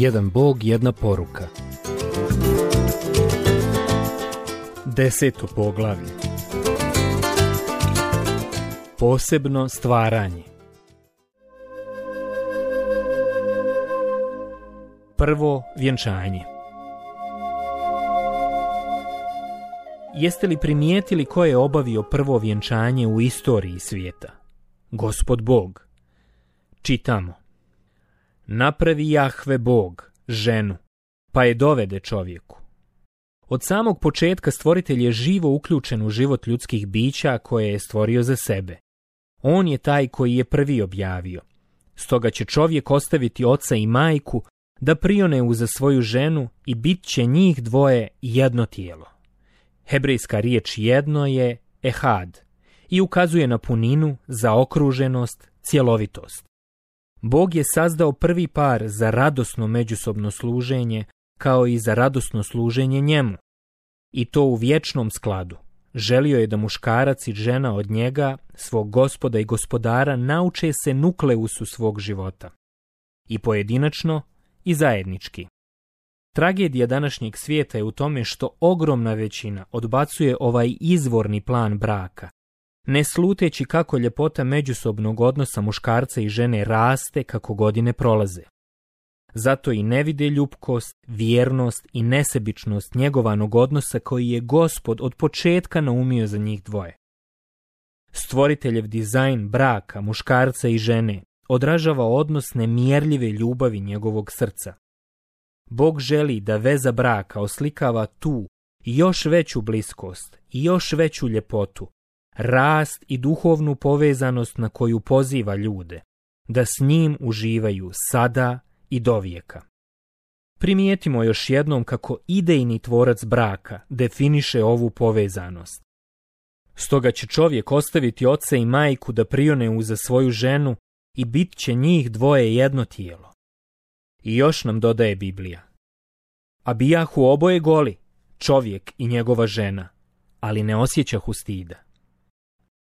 Jedan Bog, jedna poruka. Deseto poglavlje Posebno stvaranje Prvo vjenčanje Jeste li primijetili ko je obavio prvo vjenčanje u istoriji svijeta? Gospod Bog. Čitamo napravi Jahve Bog, ženu, pa je dovede čovjeku. Od samog početka stvoritelj je živo uključen u život ljudskih bića koje je stvorio za sebe. On je taj koji je prvi objavio. Stoga će čovjek ostaviti oca i majku da prione uza svoju ženu i bit će njih dvoje jedno tijelo. Hebrejska riječ jedno je ehad i ukazuje na puninu, za okruženost, cjelovitost. Bog je sazdao prvi par za radosno međusobno služenje, kao i za radosno služenje njemu. I to u vječnom skladu. Želio je da muškarac i žena od njega, svog gospoda i gospodara, nauče se nukleusu svog života. I pojedinačno, i zajednički. Tragedija današnjeg svijeta je u tome što ogromna većina odbacuje ovaj izvorni plan braka ne sluteći kako ljepota međusobnog odnosa muškarca i žene raste kako godine prolaze. Zato i ne vide ljubkost, vjernost i nesebičnost njegovanog odnosa koji je gospod od početka naumio za njih dvoje. Stvoriteljev dizajn braka muškarca i žene odražava odnos nemjerljive ljubavi njegovog srca. Bog želi da veza braka oslikava tu još veću bliskost i još veću ljepotu, rast i duhovnu povezanost na koju poziva ljude, da s njim uživaju sada i dovijeka. Primijetimo još jednom kako idejni tvorac braka definiše ovu povezanost. Stoga će čovjek ostaviti oca i majku da prione uza svoju ženu i bit će njih dvoje jedno tijelo. I još nam dodaje Biblija. A bijahu oboje goli, čovjek i njegova žena, ali ne osjećahu stida.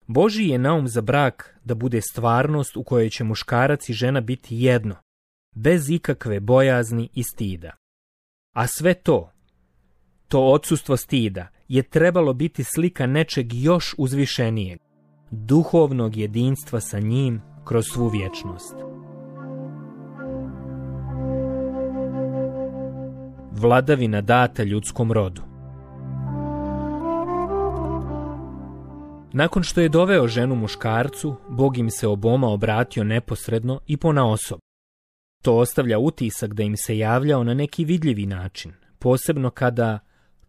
Boži je naum za brak da bude stvarnost u kojoj će muškarac i žena biti jedno, bez ikakve bojazni i stida. A sve to, to odsustvo stida, je trebalo biti slika nečeg još uzvišenijeg, duhovnog jedinstva sa njim kroz svu vječnost. Vladavina data ljudskom rodu Nakon što je doveo ženu muškarcu, Bog im se oboma obratio neposredno i pona osob. To ostavlja utisak da im se javljao na neki vidljivi način, posebno kada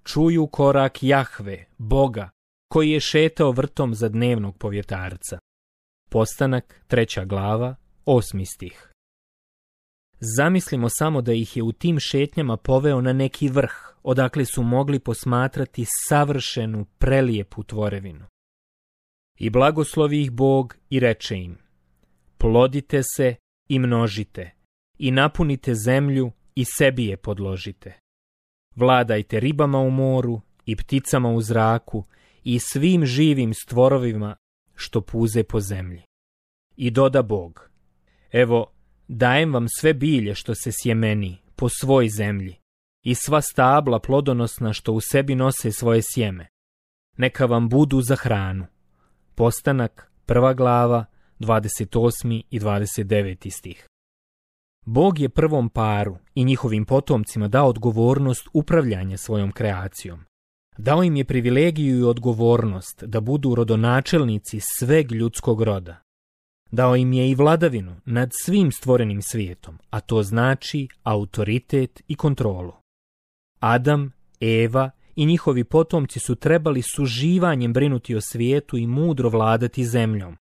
čuju korak Jahve, Boga, koji je šetao vrtom za dnevnog povjetarca. Postanak, treća glava, osmi stih. Zamislimo samo da ih je u tim šetnjama poveo na neki vrh, odakle su mogli posmatrati savršenu prelijepu tvorevinu. I blagoslovi ih Bog i reče im, plodite se i množite, i napunite zemlju i sebi je podložite. Vladajte ribama u moru i pticama u zraku i svim živim stvorovima što puze po zemlji. I doda Bog, evo, dajem vam sve bilje što se sjemeni po svoj zemlji i sva stabla plodonosna što u sebi nose svoje sjeme. Neka vam budu za hranu. Postanak, prva glava, 28. i 29. stih. Bog je prvom paru i njihovim potomcima dao odgovornost upravljanja svojom kreacijom. Dao im je privilegiju i odgovornost da budu rodonačelnici sveg ljudskog roda. Dao im je i vladavinu nad svim stvorenim svijetom, a to znači autoritet i kontrolu. Adam, Eva i njihovi potomci su trebali suživanjem brinuti o svijetu i mudro vladati zemljom.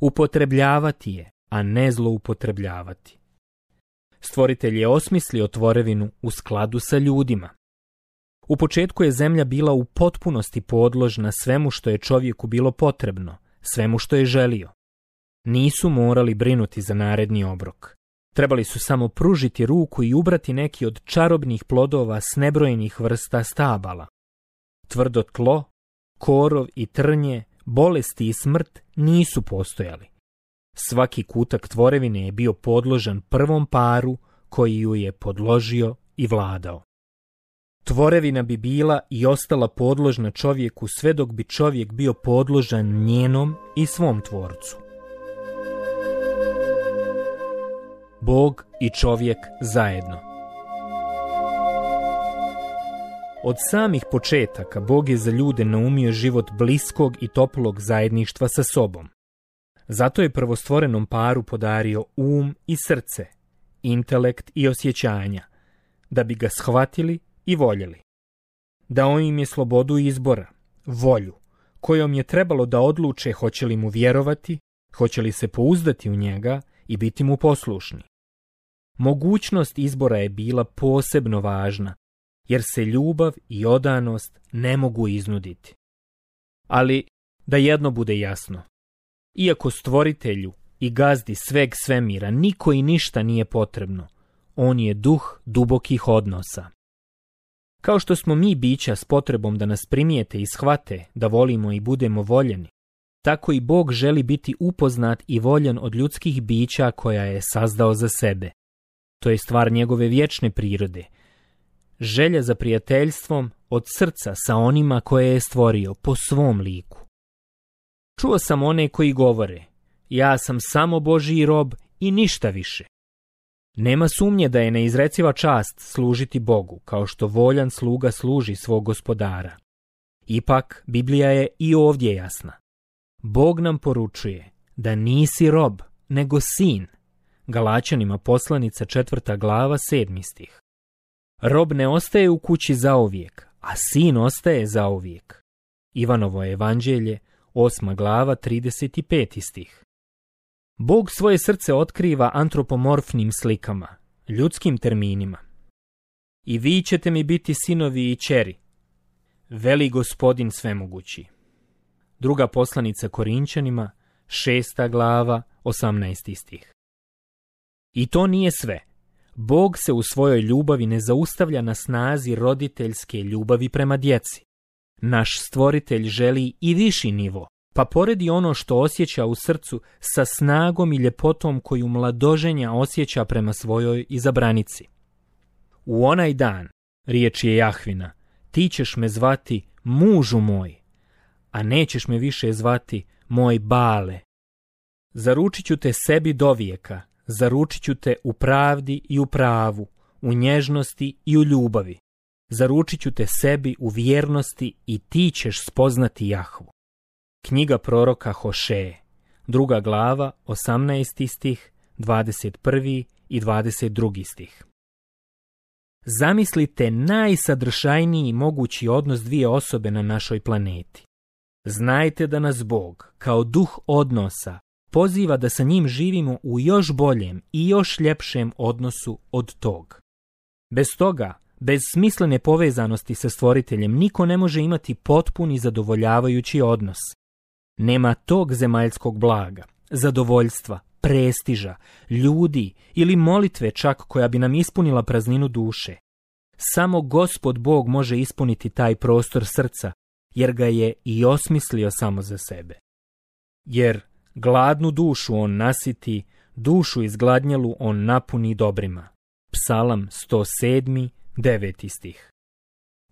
Upotrebljavati je, a ne zloupotrebljavati. Stvoritelj je osmislio tvorevinu u skladu sa ljudima. U početku je zemlja bila u potpunosti podložna svemu što je čovjeku bilo potrebno, svemu što je želio. Nisu morali brinuti za naredni obrok. Trebali su samo pružiti ruku i ubrati neki od čarobnih plodova s nebrojenih vrsta stabala. Tvrdo tlo, korov i trnje, bolesti i smrt nisu postojali. Svaki kutak tvorevine je bio podložan prvom paru koji ju je podložio i vladao. Tvorevina bi bila i ostala podložna čovjeku sve dok bi čovjek bio podložan njenom i svom tvorcu. Bog i čovjek zajedno. Od samih početaka Bog je za ljude naumio život bliskog i toplog zajedništva sa sobom. Zato je prvostvorenom paru podario um i srce, intelekt i osjećanja, da bi ga shvatili i voljeli. Dao im je slobodu izbora, volju, kojom je trebalo da odluče hoće li mu vjerovati, hoće li se pouzdati u njega i biti mu poslušni. Mogućnost izbora je bila posebno važna, jer se ljubav i odanost ne mogu iznuditi. Ali da jedno bude jasno. Iako stvoritelju i gazdi sveg svemira niko i ništa nije potrebno, on je duh dubokih odnosa. Kao što smo mi bića s potrebom da nas primijete i shvate da volimo i budemo voljeni, tako i Bog želi biti upoznat i voljen od ljudskih bića koja je sazdao za sebe to je stvar njegove vječne prirode. Želja za prijateljstvom od srca sa onima koje je stvorio po svom liku. Čuo sam one koji govore, ja sam samo Božiji rob i ništa više. Nema sumnje da je neizreciva čast služiti Bogu, kao što voljan sluga služi svog gospodara. Ipak, Biblija je i ovdje jasna. Bog nam poručuje da nisi rob, nego sin – Galačanima poslanica četvrta glava sedmi stih. Rob ne ostaje u kući zaovijek, a sin ostaje zaovijek. Ivanovo evanđelje, osma glava, 35. stih. Bog svoje srce otkriva antropomorfnim slikama, ljudskim terminima. I vi ćete mi biti sinovi i čeri, veli gospodin svemogući. Druga poslanica Korinčanima, šesta glava, 18. stih. I to nije sve. Bog se u svojoj ljubavi ne zaustavlja na snazi roditeljske ljubavi prema djeci. Naš stvoritelj želi i viši nivo, pa poredi ono što osjeća u srcu sa snagom i ljepotom koju mladoženja osjeća prema svojoj izabranici. U onaj dan, riječ je Jahvina, ti ćeš me zvati mužu moj, a nećeš me više zvati moj bale. Zaručit ću te sebi do vijeka ću te u pravdi i u pravu, u nježnosti i u ljubavi. Zaručit ću te sebi u vjernosti i ti ćeš spoznati Jahvu. Knjiga proroka Hošeje, druga glava, 18. stih, 21. i 22. stih. Zamislite najsadršajniji mogući odnos dvije osobe na našoj planeti. Znajte da nas Bog, kao duh odnosa, poziva da sa njim živimo u još boljem i još ljepšem odnosu od tog. Bez toga, bez smislene povezanosti sa stvoriteljem, niko ne može imati potpuni zadovoljavajući odnos. Nema tog zemaljskog blaga, zadovoljstva, prestiža, ljudi ili molitve čak koja bi nam ispunila prazninu duše. Samo gospod Bog može ispuniti taj prostor srca, jer ga je i osmislio samo za sebe. Jer Gladnu dušu on nasiti, dušu izgladnjelu on napuni dobrima. Psalam 107. 9. stih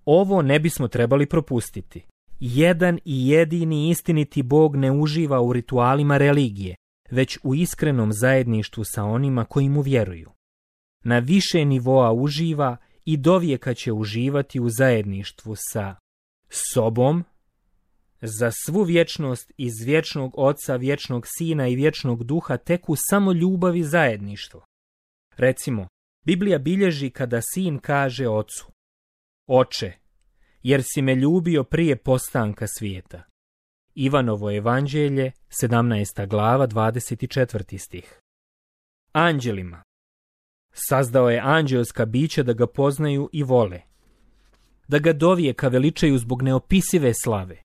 Ovo ne bismo trebali propustiti. Jedan i jedini istiniti Bog ne uživa u ritualima religije, već u iskrenom zajedništvu sa onima koji mu vjeruju. Na više nivoa uživa i dovijeka će uživati u zajedništvu sa sobom, za svu vječnost iz vječnog oca, vječnog sina i vječnog duha teku samo ljubav i zajedništvo. Recimo, Biblija bilježi kada sin kaže ocu, Oče, jer si me ljubio prije postanka svijeta. Ivanovo evanđelje, 17. glava, 24. stih. Anđelima. Sazdao je anđelska bića da ga poznaju i vole. Da ga dovijeka veličaju zbog neopisive slave.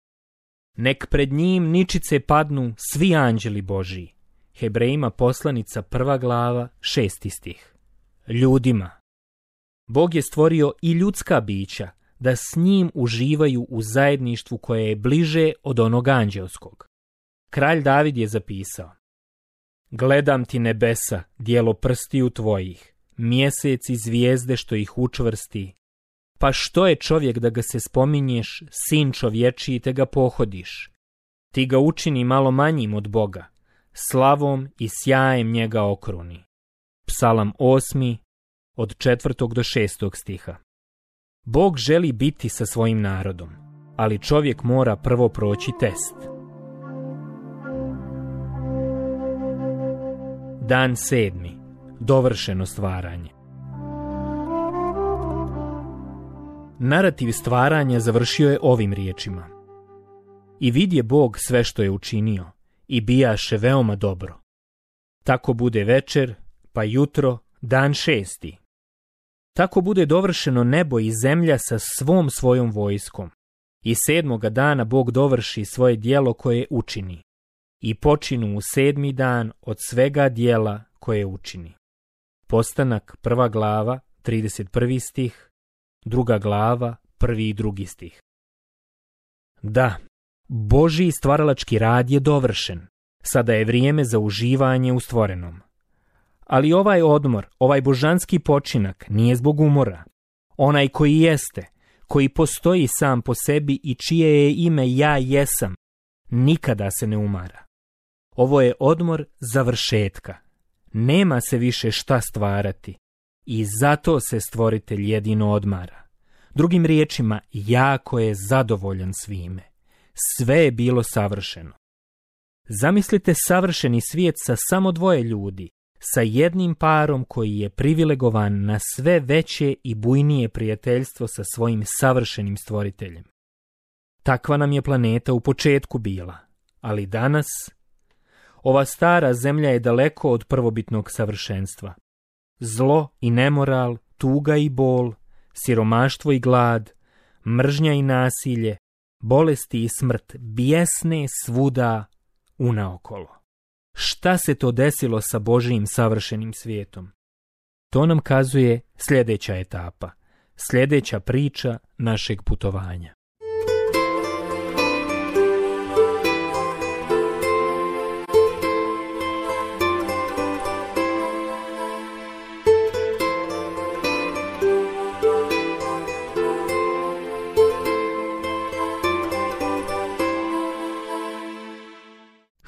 Nek pred njim ničice padnu svi anđeli Božiji. Hebrejima poslanica prva glava šesti stih. Ljudima. Bog je stvorio i ljudska bića da s njim uživaju u zajedništvu koje je bliže od onog anđelskog. Kralj David je zapisao. Gledam ti nebesa, dijelo prstiju tvojih, mjesec i zvijezde što ih učvrsti, pa što je čovjek da ga se spominješ, sin čovječiji, te ga pohodiš? Ti ga učini malo manjim od Boga, slavom i sjajem njega okruni. Psalam 8. od 4. do 6. stiha. Bog želi biti sa svojim narodom, ali čovjek mora prvo proći test. Dan sedmi. Dovršeno stvaranje. narativ stvaranja završio je ovim riječima. I vidje Bog sve što je učinio, i bijaše veoma dobro. Tako bude večer, pa jutro, dan šesti. Tako bude dovršeno nebo i zemlja sa svom svojom vojskom. I sedmoga dana Bog dovrši svoje dijelo koje učini. I počinu u sedmi dan od svega dijela koje učini. Postanak prva glava, 31. stih, druga glava, prvi i drugi stih. Da, Boži stvaralački rad je dovršen. Sada je vrijeme za uživanje u stvorenom. Ali ovaj odmor, ovaj božanski počinak nije zbog umora. Onaj koji jeste, koji postoji sam po sebi i čije je ime ja jesam, nikada se ne umara. Ovo je odmor završetka. Nema se više šta stvarati i zato se stvoritelj jedino odmara. Drugim riječima, jako je zadovoljan svime. Sve je bilo savršeno. Zamislite savršeni svijet sa samo dvoje ljudi, sa jednim parom koji je privilegovan na sve veće i bujnije prijateljstvo sa svojim savršenim stvoriteljem. Takva nam je planeta u početku bila, ali danas... Ova stara zemlja je daleko od prvobitnog savršenstva zlo i nemoral, tuga i bol, siromaštvo i glad, mržnja i nasilje, bolesti i smrt bijesne svuda unaokolo. Šta se to desilo sa Božijim savršenim svijetom? To nam kazuje sljedeća etapa, sljedeća priča našeg putovanja.